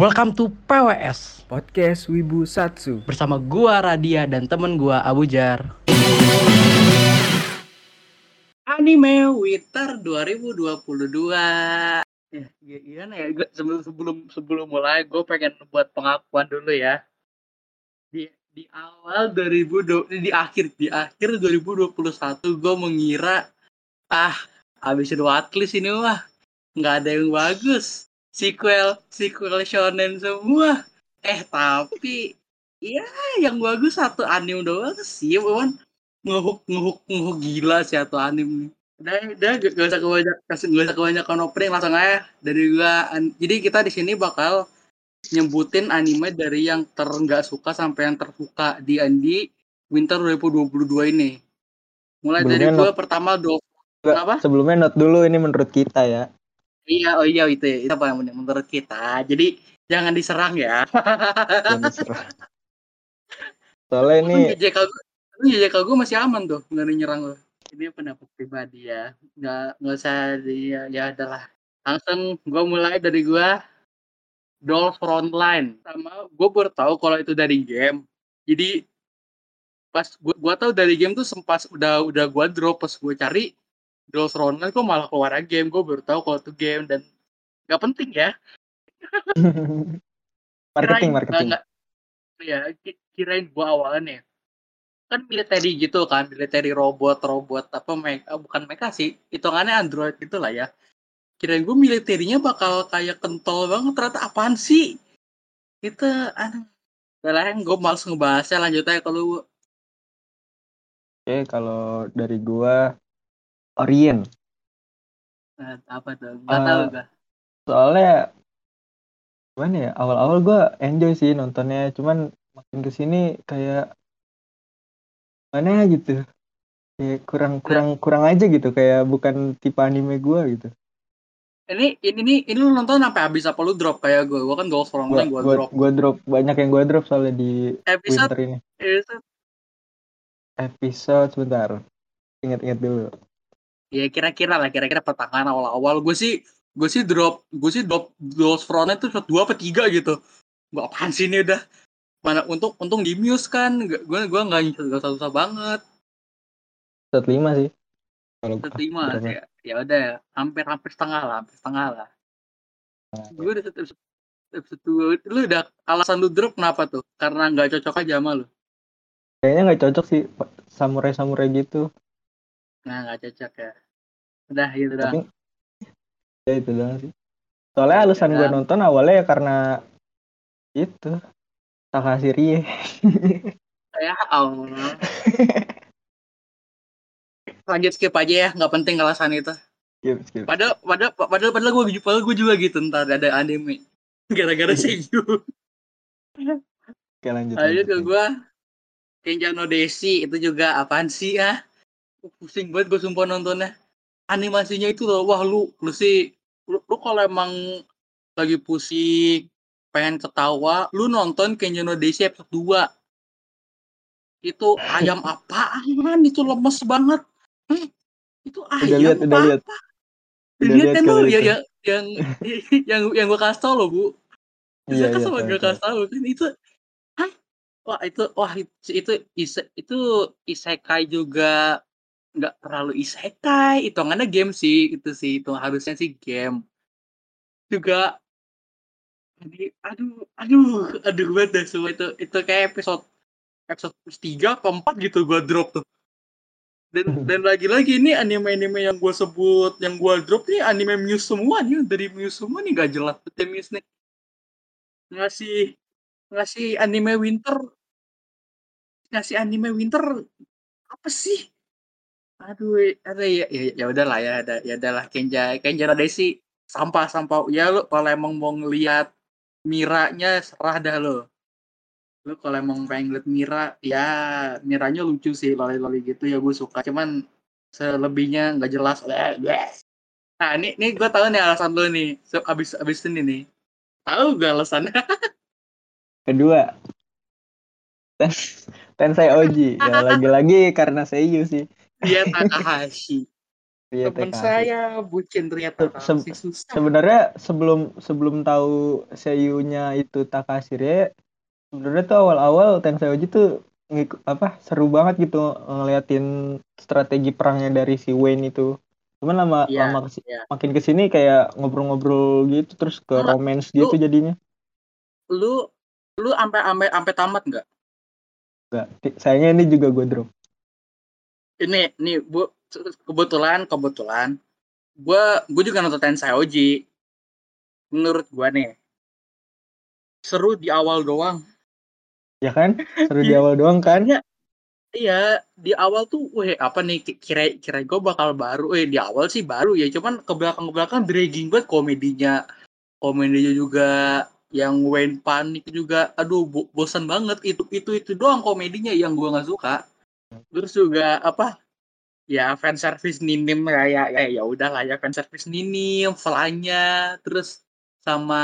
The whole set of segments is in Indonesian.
Welcome to PWS Podcast Wibu Satsu bersama gua Radia dan temen gua Abu Jar. Anime Winter 2022. Ya, gimana ya? Gua sebelum sebelum sebelum mulai gue pengen buat pengakuan dulu ya. Di di awal 2020 di akhir di akhir 2021 gue mengira ah habis itu watchlist ini wah nggak ada yang bagus sequel sequel shonen semua. Eh tapi ya yang bagus satu anime doang sih Wan ngehuk ngehuk ngehuk gila sih satu anime udah udah gak gak usah kebanyak gak usah kebanyakan opening langsung aja dari gua. An- jadi kita di sini bakal nyebutin anime dari yang ter nggak suka sampai yang tersuka di di Winter 2022 ini. Mulai dari Sebelumnya gua pertama do Kenapa? Sebelumnya note dulu ini menurut kita ya Iya, oh iya itu ya. Itu apa yang menurut kita. Jadi jangan diserang ya. Jangan diserah. Soalnya ini JJK gue, JJK gue masih aman tuh, nggak ada nyerang lo. Ini pendapat pribadi ya, nggak nggak usah di ya, ya adalah. Langsung gue mulai dari gue Dolls Frontline sama gue baru tahu kalau itu dari game. Jadi pas gue gua tahu dari game tuh sempat udah udah gue drop pas gue cari Dolls Frontline kok malah keluar game. Gue baru tahu kalau itu game dan nggak penting ya. marketing Kirain- marketing. ya ki- kirain gua awalnya kan military gitu kan military robot robot apa mereka bukan mereka sih hitungannya android gitu lah ya kirain gue militernya bakal kayak kentol banget ternyata apaan sih itu aneh lah gue males ngebahasnya lanjut aja kalau Oke, kalau dari gua Orient. nah, apa tuh nggak Eh, tahu gak Soalnya gimana ya? Awal-awal gua enjoy sih nontonnya, cuman makin ke sini kayak mana gitu. Kayak kurang kurang kurang aja gitu, kayak bukan tipe anime gua gitu. ini ini nih ini lu nonton sampai habis apa lu drop kayak gue gue kan Ghost Gua, Frontline gue gua, drop gua drop banyak yang gua drop soalnya di episode winter ini. episode Episode sebentar. Ingat-ingat dulu. Ya kira-kira lah kira-kira pertengahan awal-awal. Gue sih gue sih drop gue sih drop Ghost Frontline tuh episode dua apa tiga gitu. Gue apaan sih ini udah? Mana untung untung di muse kan. Gue gue nggak nyesel gak susah banget. Episode 5 sih. Episode lima ya ya udah. Ya. hampir hampir setengah lah hampir setengah lah. Gue udah episode episode dua lu udah alasan lu drop kenapa tuh? Karena nggak cocok aja sama lu? Kayaknya nggak cocok sih samurai-samurai gitu. Nah nggak cocok ya udah gitu dah Tapi ya itu doang sih. Soalnya alasan gue Ya. nonton awalnya ya karena itu Takashi Rie. ya Allah lanjut skip aja ya nggak penting alasan itu skip, skip. Padahal, padahal, padahal, padahal gue, padahal gue juga gitu ntar ada anime. Gara-gara Seiyu. Oke lanjut. Lanjut ke gue, Kenjano Desi itu juga apaan sih ah? Pusing banget gue sumpah nontonnya. Animasinya itu loh, wah lu, lu sih, lu, lu kalau emang lagi pusing, pengen ketawa, lu nonton Kenjano Desi episode 2. Itu ayam apaan? Itu lemes banget. Hmm, itu Udah ayam udah apa? lihat. Udah Lihat lihat kan kalau lu ya, itu. yang yang yang yang gue kasih tau lo bu. Iya, Bisa kan iya, sama tahu, gue kasih tau kan itu. Hah? Wah itu wah itu itu itu isekai juga nggak terlalu isekai. Hitungannya game sih itu sih itu harusnya sih game. Juga jadi aduh aduh aduh banget dah semua itu itu kayak episode episode tiga keempat gitu gue drop tuh dan dan lagi-lagi ini anime-anime yang gue sebut yang gue drop nih anime Muse semua nih dari Muse semua nih gak jelas betul Muse nih ngasih ngasih anime winter ngasih anime winter apa sih aduh ada ya ya ya udahlah ya ada ya udahlah. Kenja Kenja Desi sampah sampah ya lo kalau emang mau ngelihat Miranya serah dah lo lu kalau emang pengen ngeliat Mira ya Miranya lucu sih loli-loli gitu ya gue suka. Cuman selebihnya nggak jelas. Nah ini ini gue tahu nih alasan lu nih abis abis ini nih. Tahu gak alasannya Kedua. Ten Tensei Oji. Ya lagi-lagi karena Seiyu sih. Dia Takahashi Rie teman saya bucin ternyata Se- susah Sebenarnya sebelum sebelum tahu seiyunya itu Takashi Rie, sebenarnya tuh awal-awal Tensei Oji tuh apa seru banget gitu ngeliatin strategi perangnya dari si Wayne itu. Cuman lama Iya, lama kesi- iya. makin ke sini kayak ngobrol-ngobrol gitu terus ke Enggak, romance lu- gitu jadinya. lu lu sampai sampai sampai tamat nggak Enggak, sayangnya ini juga gue drop. Ini nih bu kebetulan kebetulan gue gue juga nonton Tensai Oji menurut gue nih seru di awal doang Ya kan? Seru di Iya. awal doang kan? Iya. iya di awal tuh weh apa nih ki- kira kira gue bakal baru eh di awal sih baru ya cuman ke belakang ke belakang dragging banget komedinya komedinya juga yang Wayne panik juga aduh bo- bosan banget itu itu itu doang komedinya yang gue nggak suka terus juga apa ya fan service ninim kayak ya ya udah lah ya fan service ninim flanya terus sama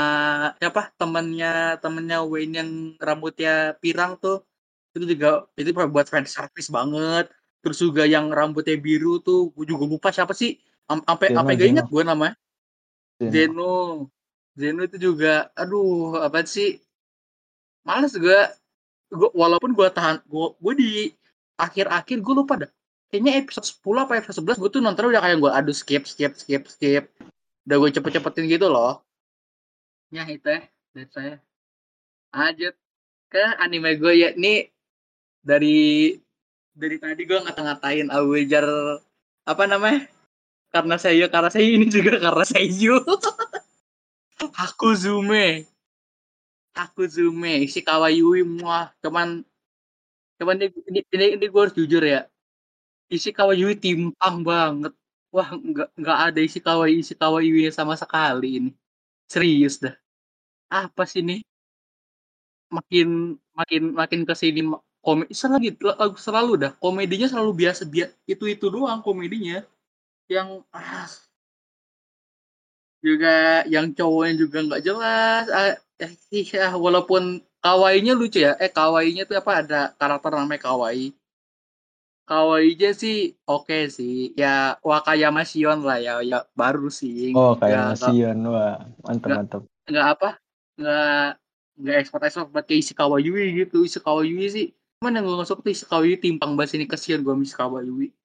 siapa temennya temennya Wayne yang rambutnya pirang tuh itu juga itu buat fan service banget. Terus juga yang rambutnya biru tuh gue juga lupa siapa sih Am- sampai sampai gak inget gue namanya. Zeno. Zeno. Zeno itu juga aduh apa sih males gue gue walaupun gue tahan gue gue di akhir-akhir gue lupa dah. Kayaknya episode 10 apa episode 11 gue tuh nonton udah kayak gue aduh skip skip skip skip. Udah gue cepet-cepetin gitu loh. Ya itu ya dari saya. Lanjut ke anime gue ya ini dari dari tadi gue ngata-ngatain Awejar apa namanya? Karena saya karena saya ini juga karena Seiyu Hakuzume. Hakuzume Ishikawa Yui muah. Cuman cuman ini ini, ini, gue harus jujur ya. Ishikawa Yui timpang banget. Wah nggak nggak ada Ishikawa Ishikawa Yui sama sekali ini. Serius dah. Apa sih ini? Makin makin makin ke sini komedi selalu selalu dah. Komedinya selalu biasa biasa itu itu doang komedinya. Yang ah, juga yang cowoknya juga nggak jelas. Ah, eh, iya walaupun kawainya lucu ya eh kawainya tuh apa ada karakter namanya kawaii kawaiinya sih oke sih ya Wakayama Shion lah ya ya baru sih Oh, kayak nggak- Sion. Wah, mantap Nggak. mantap. nggak apa nggak nggak ekspor ekspor buat kayak Ishikawa Yui gitu Ishikawa Yui sih yang gue nggak suka tuh Ishikawa Yui timpang bahas ini kesian gue Ishikawa Yui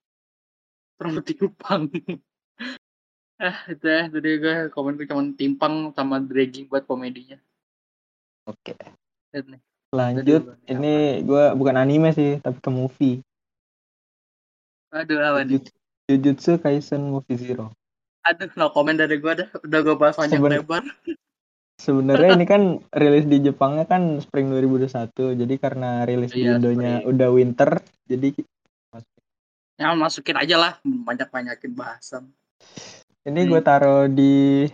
terlalu timpang ah itu ya jadi gue komen gue cuman timpang sama dragging buat komedinya Oke. Nih. Lanjut, ini gue bukan anime sih, tapi ke movie. aduh apa nih Jujutsu, Kaisen Movie Zero. aduh no komen dari gue dah udah gue bahas panjang Seben- lebar Sebenarnya ini kan rilis di Jepangnya kan spring 2021. Jadi karena rilis di Iya, Indonya spring. udah winter, jadi ya masukin aja lah banyak banyakin bahasan ini Hmm. gue taruh di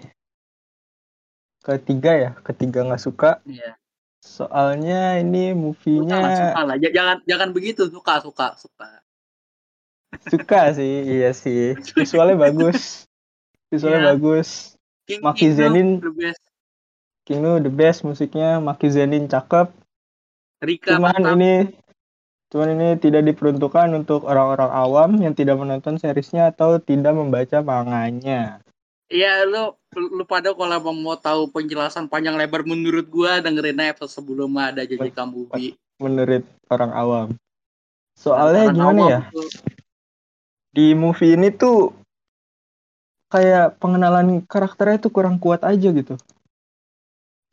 ketiga ya, ketiga nggak suka. iya Soalnya ini movie-nya suka lah jangan jangan begitu suka suka suka suka sih, iya sih. Visualnya bagus, visualnya Iya. bagus. King Maki Inu, Zenin. the best. Kingnu the best musiknya, Maki Zenin cakep. Rika Cuman mantap. ini cuman ini tidak diperuntukkan untuk orang-orang awam yang tidak menonton seriesnya atau tidak membaca manganya. Iya lu lu pada kalau emang mau tahu penjelasan panjang lebar menurut gua dengerin aja episode sebelumnya ada JJ Kambubi. menurut orang awam. Soalnya Orang gimana awam ya? tuh, Di movie ini tuh kayak pengenalan karakternya tuh kurang kuat aja gitu.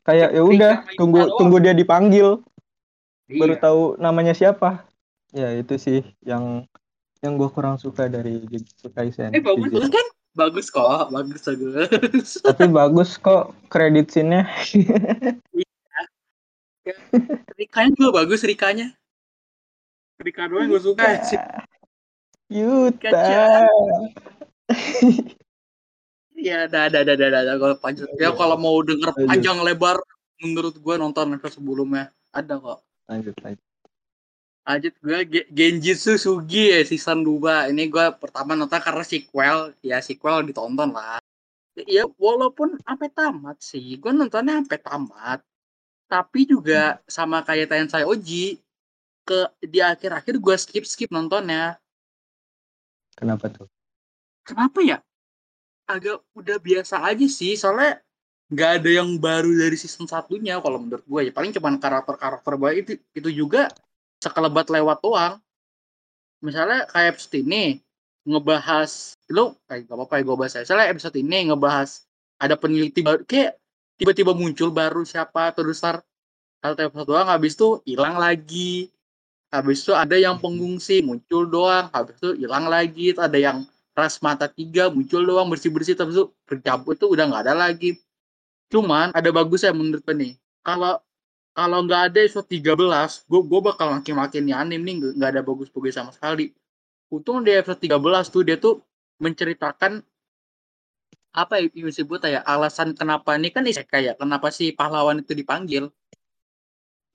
Kayak ya udah tunggu tunggu dia dipanggil baru iya. tahu namanya siapa. Ya itu sih yang yang gue kurang suka dari Jujutsu Kaisen. Eh bagus kan? Bagus kok, bagus bagus. Tapi bagus kok kredit scene-nya. Rikanya juga bagus Rikanya. Rika doang gue suka sih. Yuta. Iya, ada ada ada ada ada kalau panjang. Ya kalau mau denger panjang lebar menurut gua nonton episode sebelumnya ada kok. Lanjut lanjut. Lanjut gue Ge- Genjitsu Sugi ya season 2 Ini gue pertama nonton karena sequel. Ya sequel ditonton lah. Ya walaupun sampai tamat sih. Gue nontonnya sampai tamat. Tapi juga sama kayak Tensai Oji ke di akhir-akhir gue skip skip nontonnya. Kenapa tuh? kenapa ya? Agak udah biasa aja sih. Soalnya nggak ada yang baru dari season satunya kalau menurut gue ya. Paling cuma karakter-karakter baru itu itu juga sekelebat lewat doang misalnya kayak episode ini ngebahas lo kayak gak apa-apa ya gue bahas ya. misalnya episode ini ngebahas ada peneliti baru kayak tiba-tiba muncul baru siapa terus star satu episode doang habis itu hilang lagi habis itu ada yang pengungsi muncul doang habis itu hilang lagi ada yang ras mata tiga muncul doang bersih bersih tapi itu bercampur itu udah nggak ada lagi Cuman ada bagusnya menurut gue nih. Kalau kalau nggak ada episode 13, gue gue bakal makin-makin nih anim nih nggak ada bagus-bagus sama sekali. Untung di episode 13 tuh dia tuh menceritakan apa yang disebut ya alasan kenapa ini kan isekai ya kenapa si pahlawan itu dipanggil.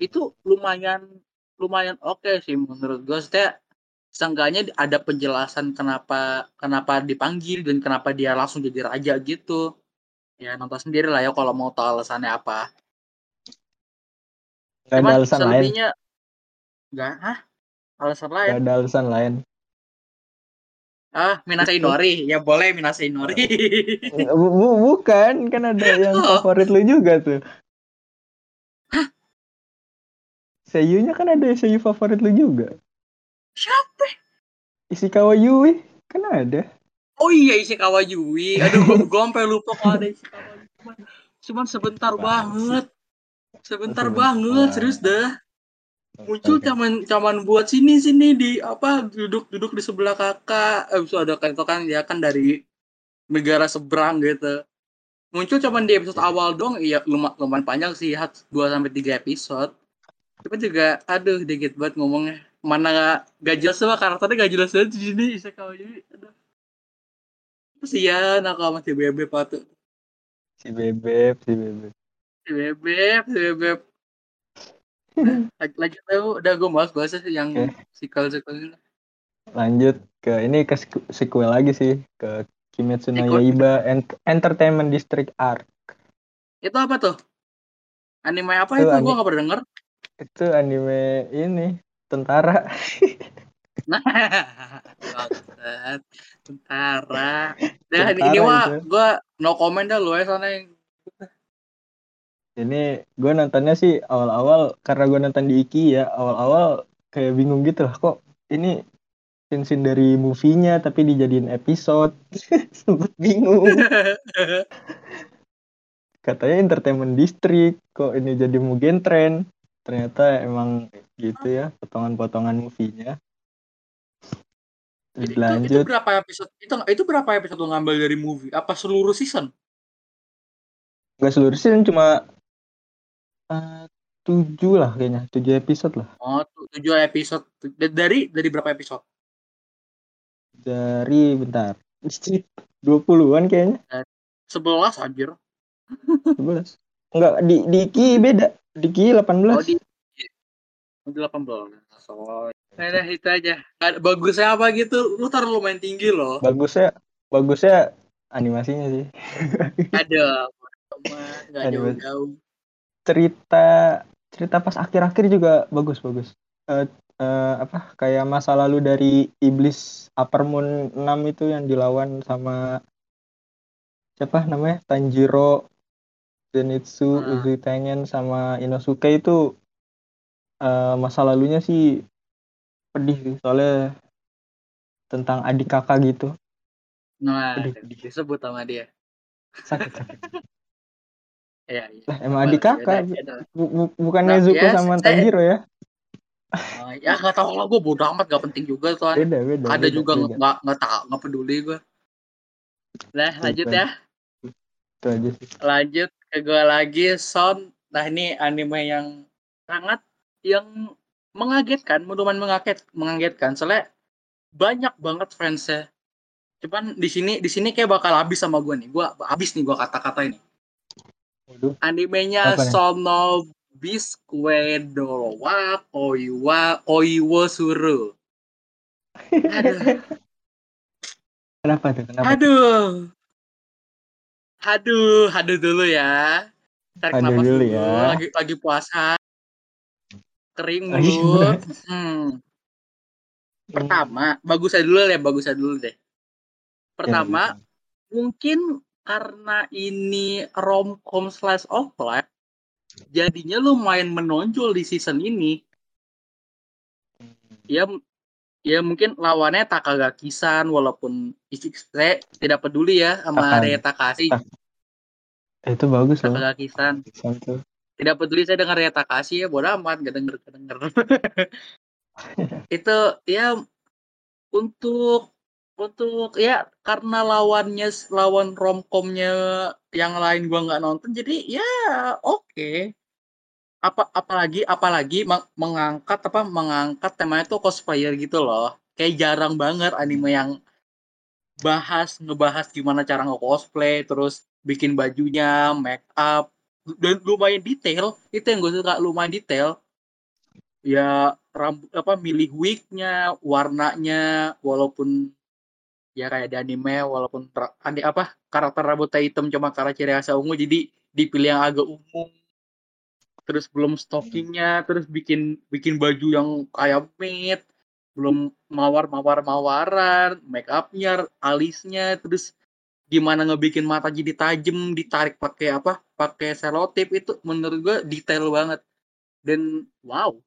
Itu lumayan lumayan oke okay sih menurut gue setiap seenggaknya ada penjelasan kenapa kenapa dipanggil dan kenapa dia langsung jadi raja gitu. Ya nonton sendiri lah ya kalau mau tahu alasannya apa Gak ada alasan lain. Gak, alasan lain? Gak ada alasan lain. Ah Minasa Inori ya boleh Minasa Inori bukan. Kan ada yang oh. favorit lu juga tuh. Hah? Seiyunya kan ada seiyu favorit lu juga. Siapa? Ishikawa Yui. Kan ada. Oh iya Ishikawa Yui. Aduh gue, sampai lupa kalau ada Ishikawa Yui. Cuman, cuman sebentar banget. Sebentar banget, serius dah. Muncul cuman cuman buat sini sini di apa duduk duduk di sebelah kakak. Eh, ada kan itu kan ya kan dari negara seberang gitu. Muncul cuman di episode awal dong, iya lumayan, lumayan panjang sih, 2 sampai tiga episode. Tapi juga aduh dikit banget ngomongnya. Mana gak jelas sama karakternya gak jelas banget di sini Ishikawa Yui. Aduh. Kasihan aku sama si Bebek patut. Si Bebek, si Bebek. Si Bebek, si Bebek. Lanjut tahu udah gue bahas bahas yang okay. sequel sequel ini. Lanjut ke ini ke sequel lagi sih ke Kimetsu no Yaiba Entertainment District Arc. Itu apa tuh? Anime apa itu? itu? Gue gak pernah denger. Itu anime ini tentara. nah, tentara dan ini mah gue no comment dah lu ya sana yang ini gue nontonnya sih awal-awal karena gue nonton di Iki ya awal-awal kayak bingung gitu lah kok ini scene dari movie-nya tapi dijadiin episode sempet bingung katanya entertainment district kok ini jadi Mugen Trend ternyata emang gitu ya potongan-potongan movie-nya itu, itu berapa episode? Itu itu berapa episode lo ngambil dari movie? Apa seluruh season? Enggak seluruh season cuma uh, tujuh lah kayaknya tujuh episode lah. Oh tujuh episode dari dari berapa episode? Dari bentar dua puluhan kayaknya. Sebelas anjir. Sebelas. Enggak di di Ki beda. Di Ki delapan belas. Oh di delapan belas. So, Nah, itu aja. Bagusnya apa gitu? Lu taruh lumayan tinggi loh. Bagusnya, bagusnya animasinya sih. Ada, nggak jauh-jauh. Cerita, cerita pas akhir-akhir juga bagus-bagus. Uh, uh, apa kayak masa lalu dari iblis Upper Moon 6 itu yang dilawan sama siapa namanya Tanjiro Zenitsu hmm. Uzui Tengen sama Inosuke itu uh, masa lalunya sih pedih sih soalnya tentang adik kakak gitu nah pedih, pedih. disebut sama dia sakit sakit ya, ya. Lah, emang adik kakak bukan nah, Nezuko ya, sama Tanjiro ya Uh, ya nggak tahu lah gue bodo amat gak penting juga tuh beda, beda, ada beda, juga nggak nggak tahu nggak peduli gue nah lanjut ya itu aja sih. lanjut ke gue lagi Son nah ini anime yang sangat yang mengagetkan, lumayan mengaget, mengagetkan. Soalnya banyak banget fansnya. Cuman di sini di sini kayak bakal habis sama gue nih. Gue habis nih gue kata-kata ini. Animenya Sono Bisque Dorowa Koiwa Koiwo Suru. Aduh. Kenapa tuh? Kenapa? Aduh. Aduh, aduh dulu ya. Tarik aduh dulu, dulu ya. Lagi lagi puasa kering mulut. Hmm. Pertama, bagus aja dulu ya, bagus aja dulu deh. Pertama, mungkin karena ini romcom slash of life, jadinya lumayan menonjol di season ini. Ya, ya mungkin lawannya Takagakisan walaupun saya tidak peduli ya sama Takan. Rei Takashi. Tak- itu bagus loh Takagakisan. Tidak peduli saya dengar Rei Takashi ya, bodo amat gak denger gak denger. itu ya untuk untuk ya karena lawannya lawan romcomnya yang lain gua nggak nonton jadi ya oke. Apa apalagi apalagi meng- mengangkat apa mengangkat temanya itu cosplayer gitu loh. Kayak jarang banget anime yang bahas ngebahas gimana cara nge-cosplay terus bikin bajunya make up dan lumayan detail. Itu yang gue suka lumayan detail. Ya rambut apa milih wignya warnanya walaupun ya kayak di anime walaupun ter, apa karakter rambutnya hitam cuma karena ciri khasnya ungu jadi dipilih yang agak umum terus belum stockingnya terus bikin bikin baju yang kayak matte. Belum mawar mawar mawaran make upnya alisnya terus gimana ngebikin mata jadi tajam ditarik pakai apa pakai selotip itu menurut gue detail banget. Dan wow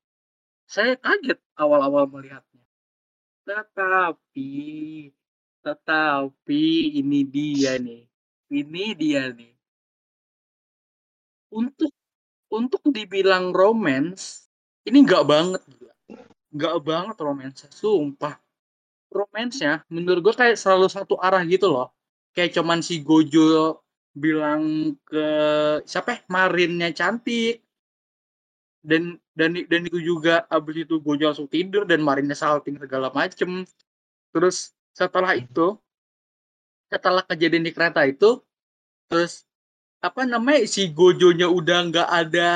saya kaget awal-awal melihatnya. Tetapi tetapi ini dia nih ini dia nih. Untuk untuk dibilang romance ini nggak banget gila. nggak banget romance sumpah. Romance-nya menurut gue kayak selalu satu arah gitu loh. Kayak cuman si Gojo bilang ke siapa ya? Marinnya cantik. Dan dan dan itu juga abis itu Gojo langsung tidur dan Marinnya salting segala macem. Terus setelah itu setelah kejadian di kereta itu terus apa namanya si Gojonya udah nggak ada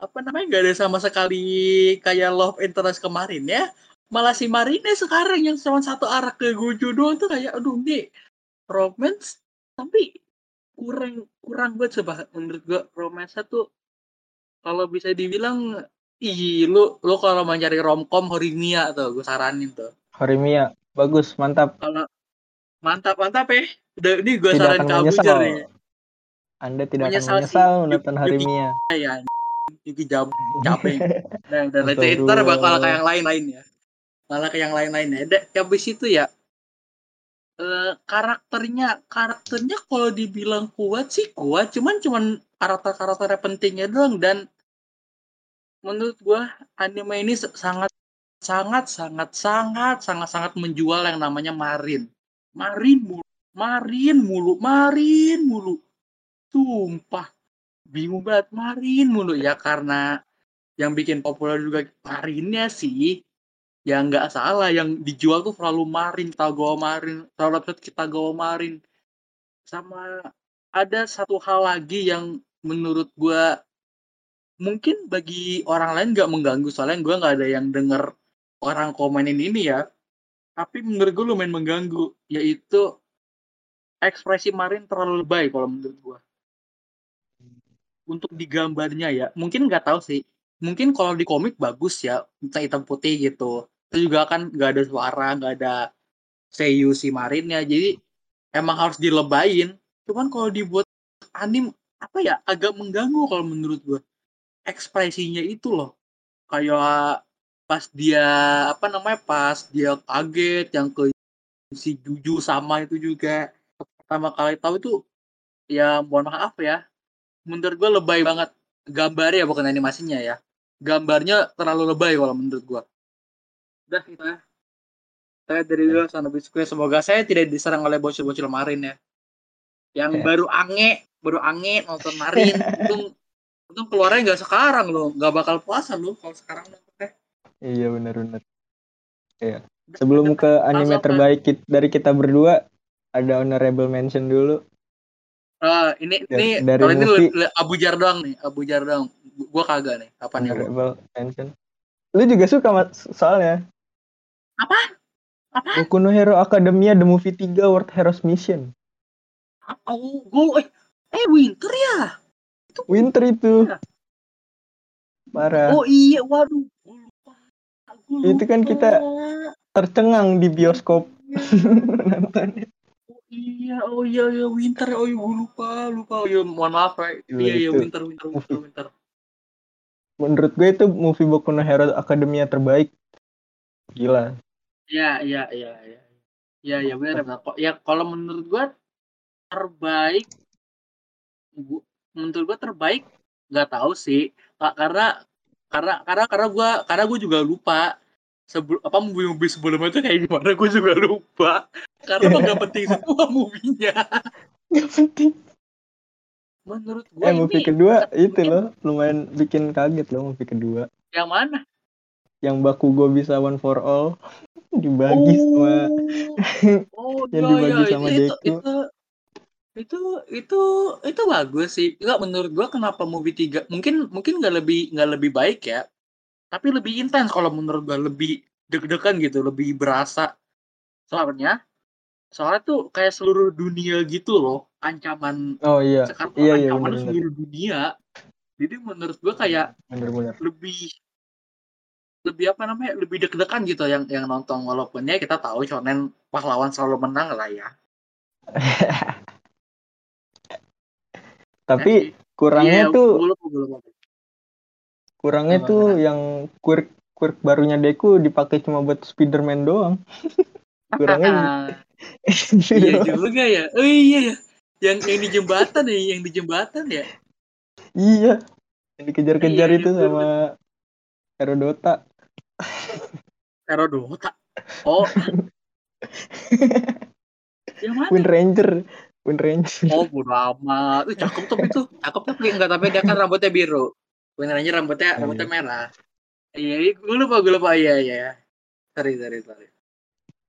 apa namanya nggak ada sama sekali kayak love interest kemarin ya malah si Marine sekarang yang cuma satu arah ke Gojo doang tuh kayak aduh nih romance? Tapi kurang kurang banget coba menurut gua romance tuh kalau bisa dibilang ih lu lu kalau mau cari romcom Horimiya tuh gue saranin tuh. Horimiya bagus mantap. Kalau mantap mantap ya udah ini gue akan ke menyesal. Jar nih anda tidak akan Menyesal sih. menyesal menonton Horimiya ya Yuki jam capek nah udah nanti ntar bakal kayak yang lain-lain ya. Malah ke yang lain-lain ya. Da- habis itu ya eh, karakternya karakternya kalau dibilang kuat sih kuat. Cuman cuman karakter karakternya pentingnya doang. Dan menurut gua anime ini sangat sangat sangat sangat sangat sangat menjual yang namanya Marin Marin mulu Marin mulu Marin mulu. Sumpah bingung banget Marin mulu. Ya karena yang bikin populer juga Marinnya sih ya nggak salah. Yang dijual tuh selalu Marin Tagoa Marin selalu episode kita Tagoa Marin sama ada satu hal lagi yang menurut gua mungkin bagi orang lain nggak mengganggu. Soalnya gua nggak ada yang denger orang komenin ini ya tapi menurut gue lumayan mengganggu yaitu ekspresi Marin terlalu lebay kalau menurut gua. Untuk digambarnya ya mungkin nggak tahu sih. Mungkin kalau di komik bagus ya hitam hitam putih gitu. Itu juga kan nggak ada suara nggak ada seiyu si Marinnya jadi emang harus dilebayin. Cuman kalau dibuat anim apa ya agak mengganggu kalau menurut gua. Ekspresinya itu loh kayak pas dia apa namanya pas dia kaget yang ke si Juju sama itu juga pertama kali tahu itu ya mohon maaf ya. Menurut gue lebay banget gambarnya bukan animasinya ya. Gambarnya terlalu lebay kalau menurut gue udah itu ya. Saya dari dulu sana biskuit semoga saya tidak diserang oleh bocil-bocil marin ya. Yang Ya. baru ange baru ange nonton marin untung untung keluarnya nggak sekarang loh. Nggak bakal puasa loh kalau sekarang iya benar-benar sebelum ke anime terbaik dari kita berdua ada honorable mention dulu Ah, ini Dari- ini dari kalau ini movie. le- le- Abu Jar doang nih, Abu Jar doang. Gua kagak nih. Apa nih? gua? honorable mention lu juga suka mas soalnya Apa? Apa? Boku no Hero Academia The Movie 3 World Heroes Mission Oh, gua eh, eh Winter ya? Itu Winter itu Iya. parah Oh iya, waduh. Itu kan kita tercengang di bioskop nontonnya Iya, oh iya iya Winter. Oh iya gue lupa, lupa. Oh iya mohon maaf. Gila, Iya iya itu Winter, Winter, Winter. Winter. Menurut gue itu movie Boku no Hero Academia terbaik. Gila. Iya, iya, iya, iya. Iya, iya benar ya kalau menurut gua terbaik gua, menurut gua terbaik nggak tahu sih. Ka- Karena karena karena karena gua karena gua juga lupa sebelum apa movie-movie sebelumnya itu kayak gimana gua juga lupa. Karena nggak penting semua movie-nya. Gak penting. Menurut gua Eh movie ini kedua itu loh lumayan bikin kaget loh movie kedua. yang mana? Yang Bakugo bisa one for all dibagi sama Oh, oh yang iya dibagi iya sama itu Deku. itu itu itu itu bagus sih. Enggak menurut gua kenapa movie 3 mungkin mungkin nggak lebih nggak lebih baik ya. Tapi lebih intens kalau menurut gua lebih deg-degan gitu, lebih berasa. Soalnya soalnya tuh kayak seluruh dunia gitu loh ancaman Oh iya. sekarang Iya iya ancaman benar-benar. seluruh dunia. Jadi menurut gua kayak Bener-bener. lebih lebih apa namanya lebih deg-degan gitu yang yang nonton walaupun ya kita tahu shonen pahlawan selalu menang lah ya. Tapi Ya sih. kurangnya Iya, tuh kurangnya tuh yang quirk quirk barunya Deku dipakai cuma buat Spiderman doang. Kurangnya gitu iya juga ya. Oh iya ya. Yang yang di jembatan ya, yang di jembatan ya. Iya. Yang dikejar-kejar Iya, itu iya, sama Herodota. Herodota. Oh. yang mana? Wind Ranger. Wind Ranger. Oh, bodo amat. Itu cakep tuh itu. Cakep tapi enggak tapi dia kan rambutnya biru. Rambutnya Oh, rambutnya iya. merah. Iya, gue lupa, gue lupa. Iya, iya. Sorry, sorry, sorry.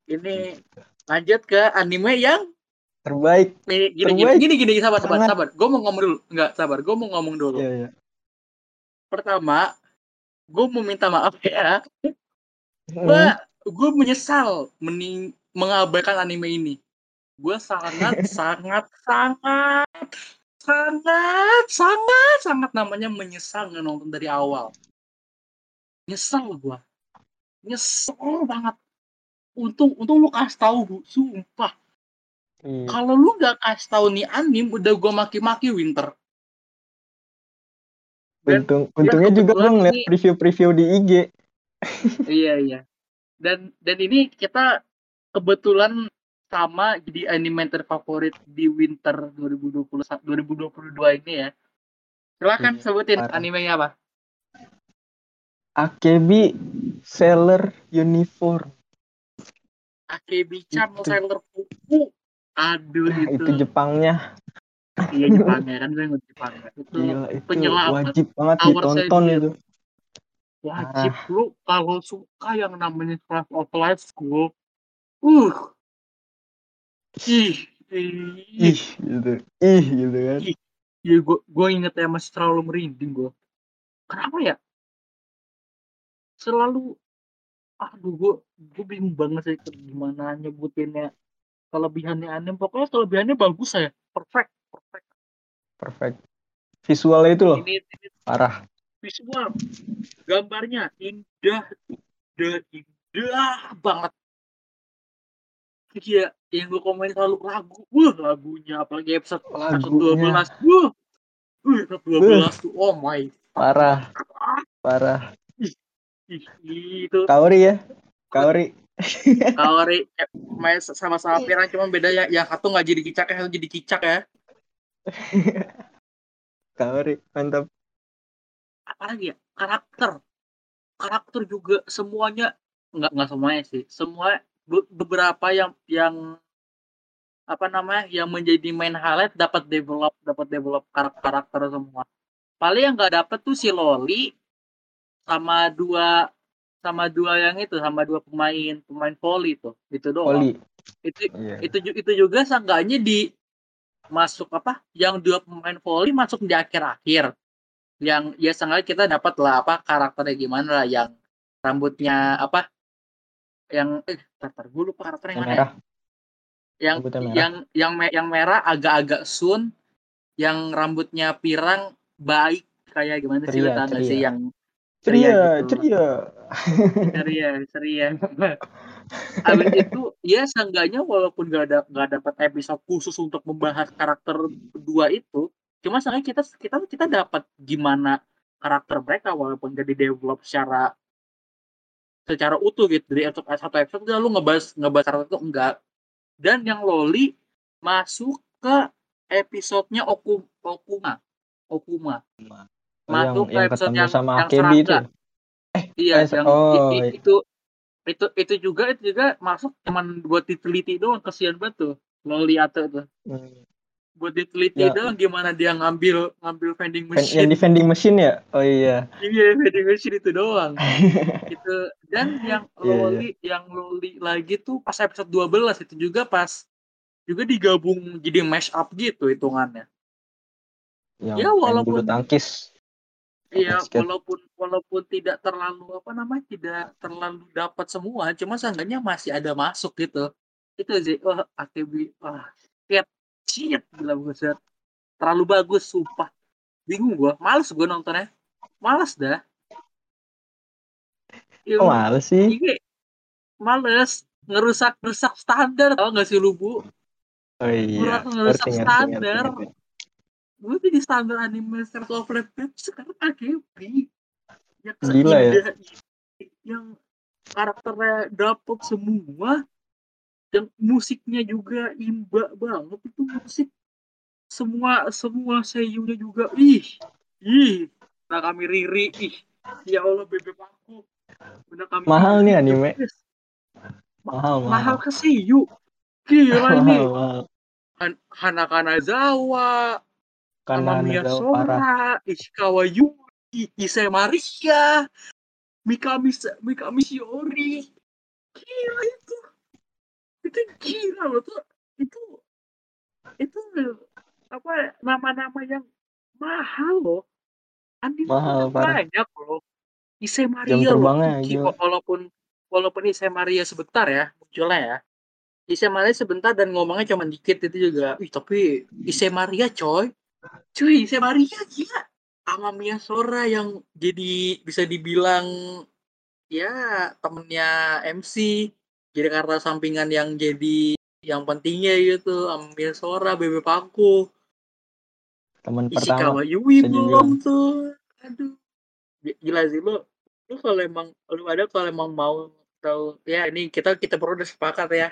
Ini lanjut ke anime yang Terbaik. Gini, gini, Terbaik. gini, gini, sabar, sabar, Sangat. sabar. Gue mau ngomong dulu. Enggak, sabar. Gue mau ngomong dulu. Iya, iya. Pertama, gue mau minta maaf ya. Gue gue menyesal mening mengabaikan anime ini. Gue sangat, sangat, sangat, sangat, sangat, sangat namanya menyesal nggak nonton dari awal. Nyesel gue. Nyesel banget. Untung, untung lu kasih tahu, Bu. Sumpah. Iya. Kalau lu nggak kasih tahu nih anim, udah gue maki-maki Winter. Dan Untung, untungnya juga lo ngeliat ini- preview-preview di IG. iya iya dan dan ini kita kebetulan sama jadi anime terfavorit di winter 2020 2022 ini ya. Silakan Iya, sebutin animenya apa? AKB Sailor Uniform. Akebi-chan Itu. Sailor Fuku. Aduh Nah, itu, itu Jepangnya. iya Jepangnya kan gue ngerti Jepangnya. Itu Gila, itu penyelamat wajib banget ditonton itu. wajib lu kalau suka yang namanya Slice of Life School uh ih ih Ih, gitu. Ih, gitu kan. ya gue gue inget ya masih terlalu merinding gue kenapa ya selalu aduh gue gue bingung banget sih gimana nyebutinnya kelebihannya anime pokoknya kelebihannya bagus ya perfect perfect Perfect. Visualnya itu loh, ini, ini parah. visual gambarnya indah indah indah banget Iya, yang gue komen selalu lagu, wah lagunya apalagi episode episode Lagunya. 12, wah, wah episode 12 tuh, oh my, parah, parah. ih, itu Kaori ya, Kaori. Kaori eh, main sama-sama pirang cuma beda ya yang satu nggak jadi kicak yang satu jadi kicak ya. Kaori, mantap. apalagi ya karakter. Karakter juga semuanya nggak nggak semuanya sih semua beberapa yang yang apa namanya yang menjadi main highlight dapat develop dapat develop karakter karakter semua paling yang nggak dapet tuh si Loli sama dua sama dua yang itu sama dua pemain pemain volley tuh itu doang Oli. itu Iya. itu itu juga seenggaknya di masuk apa yang dua pemain volley masuk di akhir-akhir yang ya seenggaknya kita dapat lah apa karakternya gimana lah yang rambutnya apa yang eh tartar gue lupa karakternya Yang yang mana ya? merah. yang Rambutnya merah. yang yang me- yang merah agak-agak sun yang rambutnya pirang baik kayak gimana sih lu Ceria, nggak sih ceria. yang Ceria, gitu. ceria. ceria ceria Habis itu ya seenggaknya walaupun gak ada nggak dapat episode khusus untuk membahas karakter kedua itu, cuma seenggaknya kita kita kita dapat gimana karakter mereka walaupun gak di develop secara secara utuh gitu dari episode satu episode udah lu ngebahas ngebahas karakter itu enggak dan yang loli masuk ke episodenya Oku, Okuma Okuma Oh, masuk yang, yang ke episode yang, sama yang Akebi itu. serangga. iya eh, yang oh, i- i- iya. itu itu itu juga itu juga masuk cuman buat diteliti doang kesian banget tuh loli atau tuh Hmm. Buat diteliti Ya. doang gimana dia ngambil ngambil vending Ven- machine Yang di vending machine ya? Oh iya. iya vending machine itu doang gitu dan yang Iya, iya. loli yang loli lagi tuh pas episode 12 itu juga pas juga digabung jadi mash up gitu hitungannya Yang Ya, walaupun- bulu tangkis. iya walaupun walaupun tidak terlalu apa namanya tidak terlalu dapat semua cuma seenggaknya masih ada masuk gitu itu sih wah AKB wah shit shit gila buset terlalu bagus sumpah bingung gua males gua nontonnya males dah Iya, Kok males sih? Iya, males ngerusak ngerusak standar tau gak sih lu bu Oh iya. Kurang ngerusak Ngerti, standar. ngerti, ngerti. gue jadi standar anime Circle of Web sekarang yang Gila ya. yang karakternya dapet semua yang musiknya juga imba banget itu musik. Semua semua seiyunya juga. Ih ih. Nah kami Riri. Ih ya Allah bebek aku. Udah kami Mahal nih anime. Mahal, mahal. Mahal. ke seiyu gila ini. Mahal. Han Hanaka Nazawa Karena Amamiya ada parah. Sora, Ishikawa Yui, Issei Maria, Mikami Mikami Shiori. Gila itu. Itu gila loh tuh. Itu itu apa nama-nama yang mahal loh. Anime Mahal, parah. banyak loh. Issei Maria Jam loh. Walaupun walaupun Issei Maria sebentar ya munculnya ya. Issei Maria sebentar dan ngomongnya cuma dikit itu juga. Wih, tapi Issei Maria coy. Cuy, Issei Maria gila. Amamiya Sora yang jadi bisa dibilang ya temennya MC. Jadi karena sampingan yang jadi yang pentingnya gitu. Amamiya Sora, Bebe Paku. Teman pertama. Yui belum tuh. Aduh. Gila sih lu. Lu kalau emang lu ada kalau emang mau tahu ya ini kita kita perlu udah sepakat ya.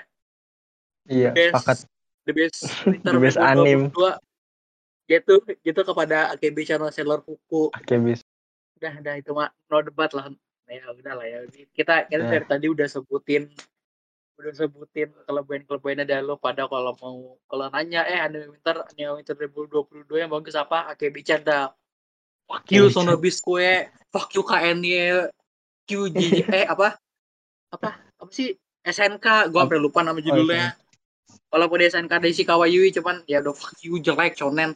Iya, Best, sepakat. The best The best 2022 anim. gitu gitu kepada AKB channel Sailor Kuku. Bis. Udah udah itu mah no debat lah. Ya udah lah ya. Kita kita Ya. dari tadi udah sebutin udah sebutin kelebihan-kelebihannya dari lo pada kalau mau kalau nanya eh anime winter anime winter 2022 yang bagus apa? AKB Canda fuck you Sono Bisque fuck you KNY QJ eh. Apa? Apa? Apa sih? SNK gua sampai lupa nama judulnya. walaupun di SNK ada Ishikawa Yui cuman ya udah fuck you jelek shonen.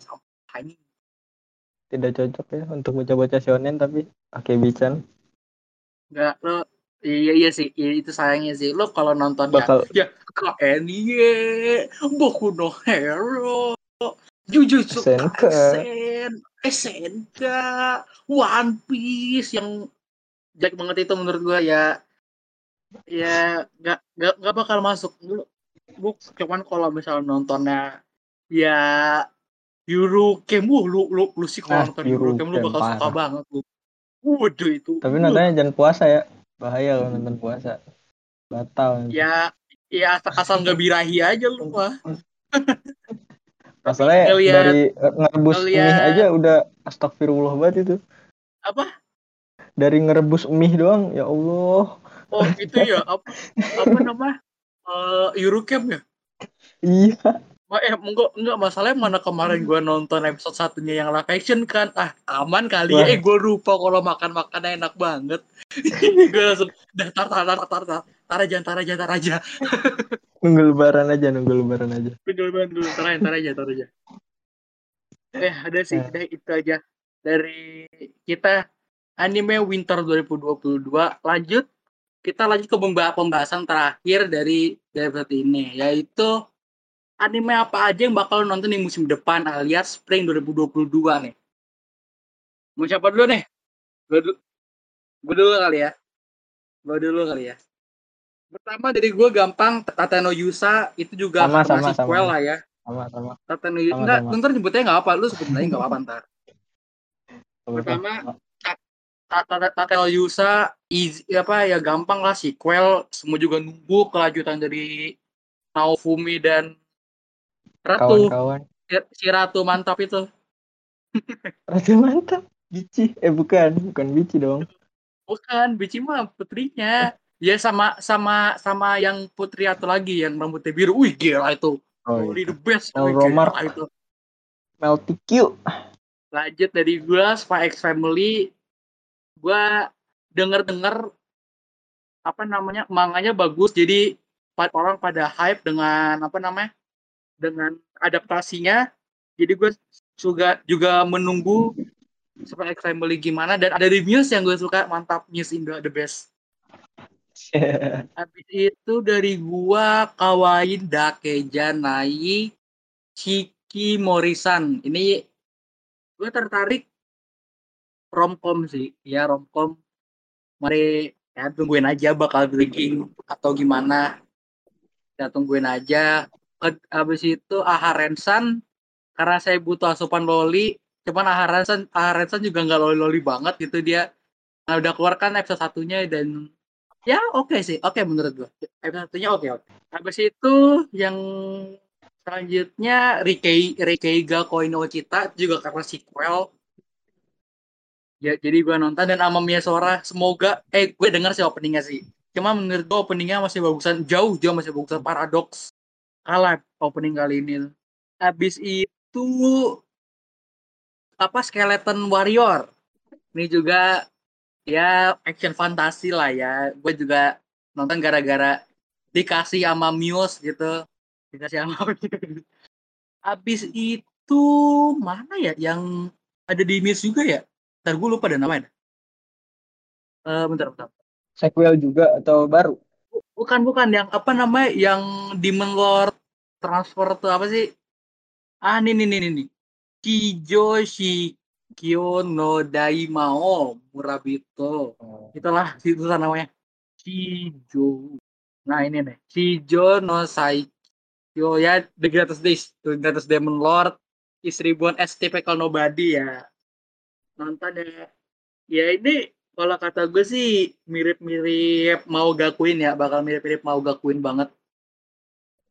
Ini Tidak cocok ya untuk baca-baca shonen tapi Oke, Bichan Enggak, lo iya iya sih, iya, itu sayangnya sih. Lo kalau nonton bakal ya KNY, Boku no Hero, Jujutsu. Kaisen, SNK, One Piece yang jelek banget itu menurut gua ya ya nggak nggak nggak bakal masuk lu lu cuman kalau misal nontonnya ya Eurocamp uh, lu lu lu sih kalau Ah, nonton Eurocamp lu Eurocamp, bakal suka banget lu waduh itu Tapi nontonnya jangan puasa ya. Bahaya kalau nonton puasa. Batal. ya ya asal, nggak birahi aja lu mah Masalahnya ngeliat- dari ngerebus ngeliat- mie aja udah astagfirullah banget itu. apa Dari ngerebus mie doang, ya Allah. oh itu ya apa apa nama eh Eurocamp ya Iya. Ma- eh enggak enggak masalahnya mana kemarin gua nonton episode satunya yang live action kan? Ah aman kali ya. Wah. eh gua lupa kalau makan makannya enak banget. Gue langsung dah tar tar tar tar tar tar aja tar aja tar aja. Nunggu lebaran aja, nunggu lebaran aja. Bener banget dulu tar aja tar aja tar aja. Eh ada sih Eh. udah itu aja dari kita. Anime winter 2022 lanjut kita lanjut ke pemba- pembahasan terakhir dari dari episode ini yaitu anime apa aja yang bakal nonton di musim depan alias spring 2022 nih? Mau siapa dulu nih? Gue dulu gue dulu kali ya. Gue dulu kali ya. Pertama dari gue gampang Tateno Yusa itu juga Sama, sama, sequel sama. lah ya. sama sama. Tateno Yusa enggak, ntar nyebutnya nggak apa, lu sebutin aja nggak apa-apa ntar. Pertama, Tateno Yusa easy, apa ya gampang lah sequel, semua juga nunggu kelanjutan dari Naofumi dan Ratu. kawan-kawan Si- Si Ratu mantap itu. Ratu mantap Bici eh bukan bukan Bici dong Bukan, Bici mah putrinya. Ya sama sama sama yang putri atau lagi yang rambutnya biru. Wih gila itu. oh iya. the best. Mel Romar. itu. Melty Q lanjut dari gua Spy X Family gua denger-denger apa namanya manganya bagus jadi orang pada hype dengan apa namanya dengan adaptasinya. Jadi gue juga juga menunggu X Family gimana. Dan ada Muse yang gue suka mantap Muse Indo the best. Habis itu dari gua Kawain Dakeja Nai Chiki Morisan ini gue tertarik romcom sih. Ya romcom. Mari ya tungguin aja bakal breaking atau gimana. Ya tungguin aja habis itu Aharensan karena saya butuh asupan loli cuman Aharensan Aharensan juga nggak loli loli banget gitu dia Nah, udah keluar kan episode satunya dan ya oke sih oke menurut gua. Episode satunya oke oke. Habis itu yang selanjutnya Rikei Rikeiga Koino Cita juga karena sequel. Ya jadi gua nonton dan sama Sora semoga eh gue denger sih openingnya sih. Cuma menurut gua openingnya masih bagusan jauh jauh masih bagusan Paradox kalah opening kali ini. Habis itu apa Skeleton Warrior. Ini juga ya action fantasi lah ya. Gue juga nonton gara-gara dikasih sama Muse gitu. Dikasih sama habis itu mana ya yang ada di Muse juga ya? Ntar gue lupa ada namanya. Eh bentar bentar. Sequel juga atau baru bukan bukan yang apa namanya yang Demon Lord transfer tuh apa sih? Ah ini nih nih nih, nih. Kijo Shikyo no Daimao Murabito itulah itu namanya. Shijo nah ini nih. Shijo no Saikyo. Ya The Greatest Days The Greatest Demon Lord is Reborn as Typical Nobody ya. Nonton ya. Ya ini kalau kata gue sih mirip-mirip mau gakuin ya bakal mirip-mirip mau gakuin banget.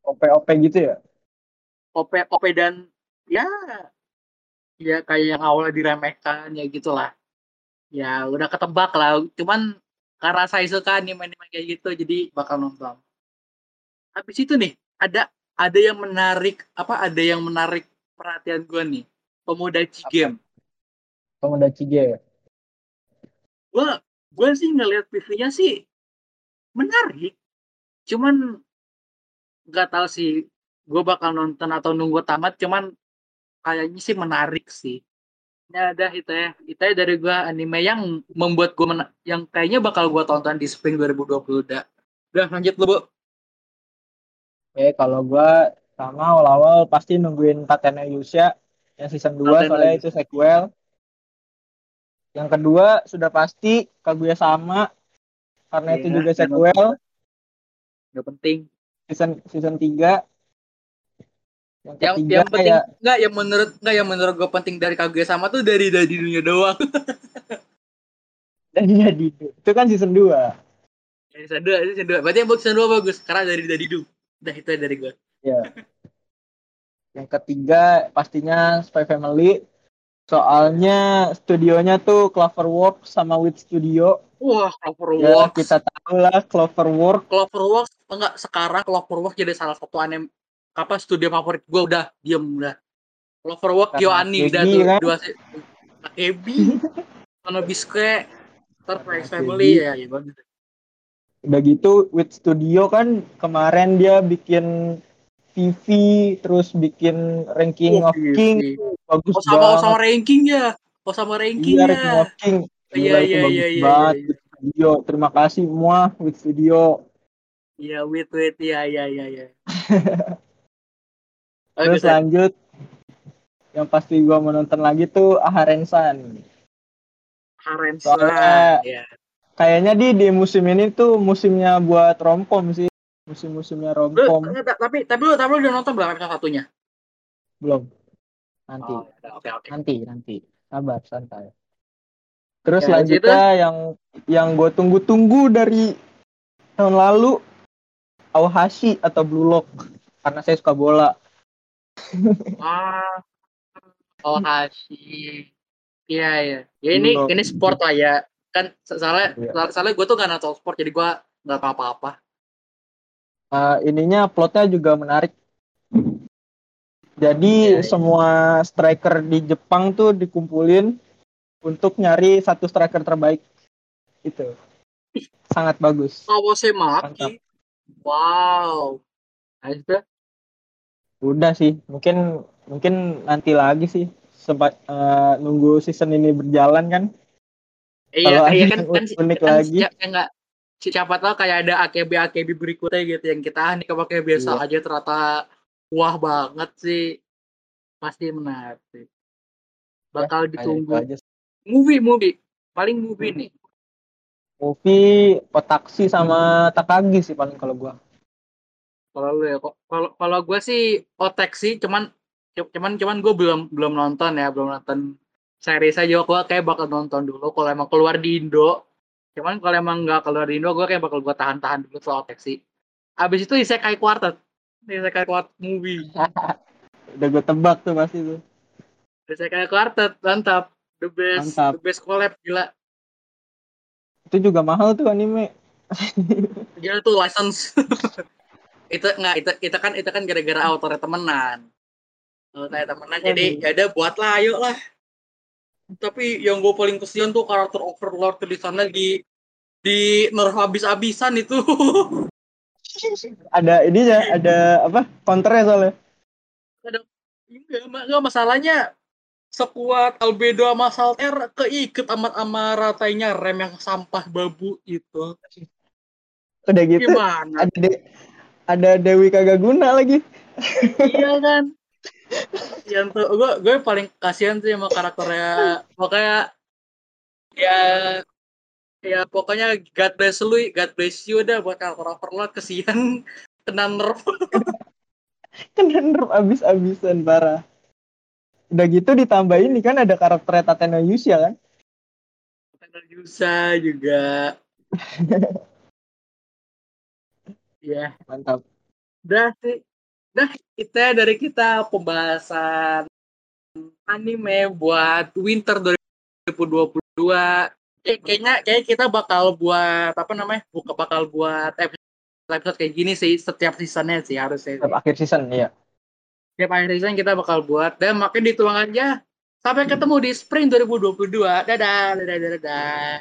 OP OP gitu ya? OP OP dan ya ya kayak yang awalnya diremehkan ya gitulah. Ya udah ketebak lah. Cuman karena saya suka anime-anime kayak gitu jadi bakal nonton. Habis itu nih ada ada yang menarik apa ada yang menarik perhatian gue nih. Pemuda Game. Pemuda Cije ya gue gue sih ngelihat PV-nya sih menarik. Cuman nggak tahu sih gue bakal nonton atau nunggu tamat cuman kayaknya sih menarik sih. Ya ada itu ya itu ya dari gue anime yang membuat gue yang kayaknya bakal gue tonton di spring 2020 udah udah lanjut lu bu. Oke, kalau gua sama awal-awal pasti nungguin Tatena Yusha yang season 2 Tatena soalnya Yusha. itu sequel. Yang kedua sudah pasti Kaguya sama. Karena itu Iya, juga sequel. udah penting. Season season 3. Yang yang ketiga yang penting ya nggak yang menurut nggak yang menurut gue penting dari Kaguya sama tuh dari dari dunia doang. Dan jadi itu kan season 2. season dua season dua. Berarti yang buat season dua bagus karena dari dari du udah itu dari gue Ya. Yang ketiga pastinya Spy Family. Soalnya studionya tuh Cloverworks sama Wit Studio. wah Ya, Cloverworks kita tahu lah Cloverworks. Cloverworks enggak sekarang Cloverworks jadi salah satu anime apa studio favorit gue udah diem udah. Cloverworks Kyoani udah tuh kan? dua se- Kebi Sono Bisque Ntar Karena X Family ya ya Udah gitu Wit Studio kan kemarin dia bikin TV terus bikin ranking Oh, of iya, King iya. bagus oh sama banget. sama ranking ya oh sama ranking Iya ya ranking of King. Iya, iya, iya, iya, iya. Studio. Terima kasih semua Wit Studio. iya wait wait ya ya ya ya Terus ya. lanjut yang pasti gua menonton lagi tuh Aharensan. Harensa Soalnya- ya kayaknya di di musim ini tuh musimnya buat romcom sih musim-musimnya romcom tapi tapi lu tapi lu udah nonton belum episode satunya? belum nanti Oh, ya oke. nanti nanti sabar santai terus Ya, selanjutnya yang yang gue tunggu-tunggu dari tahun lalu Awahashi atau Blue Lock karena saya suka bola Ah, oh Hashi. Iya iya. Ya ini ini sport lah ya. Kan soalnya Iya. soalnya gue tuh gak nonton sport jadi gue nggak tahu apa-apa. Eh, ininya plotnya juga menarik jadi Iya, iya. semua striker di Jepang tuh dikumpulin untuk nyari satu striker terbaik itu sangat bagus. Maki. Wow. Nice dah. udah sih mungkin mungkin nanti lagi sih sempat eh, nunggu season ini berjalan kan Iya, Kalau iya kan kan, unik kan lagi. nggak siapa tahu kayak ada AKB AKB berikutnya gitu yang kita ah, nih kayak biasa Iya. aja ternyata wah banget sih pasti menarik sih. Bakal Kayak itu ditunggu. aja. Movie movie paling movie nih. movie Otaksi sama Takagi sih paling kalau gua Kalau lu ya kok kalau kalau gue sih otek sih cuman cuman cuman gue belum belum nonton ya belum nonton series aja gue kayak bakal nonton dulu kalau emang keluar di Indo cuman kalau emang nggak keluar di Indo gue kayak bakal gue tahan-tahan dulu soal otek sih. Abis itu Isekai Quartet. Isekai Quartet movie. Udah gue tebak tuh pasti tuh. Isekai Quartet mantap. The best Mantap. the best collab gila. Itu juga mahal tuh anime. Gila tuh license. Itu nggak itu itu kan itu kan gara-gara autornya temenan. Autornya temenan jadi ya udah buatlah ayo lah tapi yang gue paling kesian tuh karakter overlord di sana di di nerf habis-habisan itu. Ada ininya ada apa? Counternya soalnya. Enggak, ma- enggak masalahnya sekuat albedo sama salter keiket amat sama ratainya rem yang sampah babu itu. Udah gitu gimana? ada de- ada Dewi kagak guna lagi. Iya kan yang tuh gue gue paling kasihan sih sama karakternya. Pokoknya ya ya pokoknya God bless lu God bless you dah buat karakter overlord kesian kena nerf. Kena nerf abis-abisan parah. Udah gitu ditambah ini kan ada karakter Tateno Yusha kan? Yusa juga. Ya mantap. Udah sih udah kita dari kita pembahasan anime buat winter 2022 Kayak- kayaknya kayak kita bakal buat apa namanya buka bakal buat episode, episode kayak gini sih setiap seasonnya sih harusnya Setiap akhir season iya. Setiap akhir season kita bakal buat dan makin dituang aja. Sampai ketemu di spring 2022 dadah dadah dadah, dadah.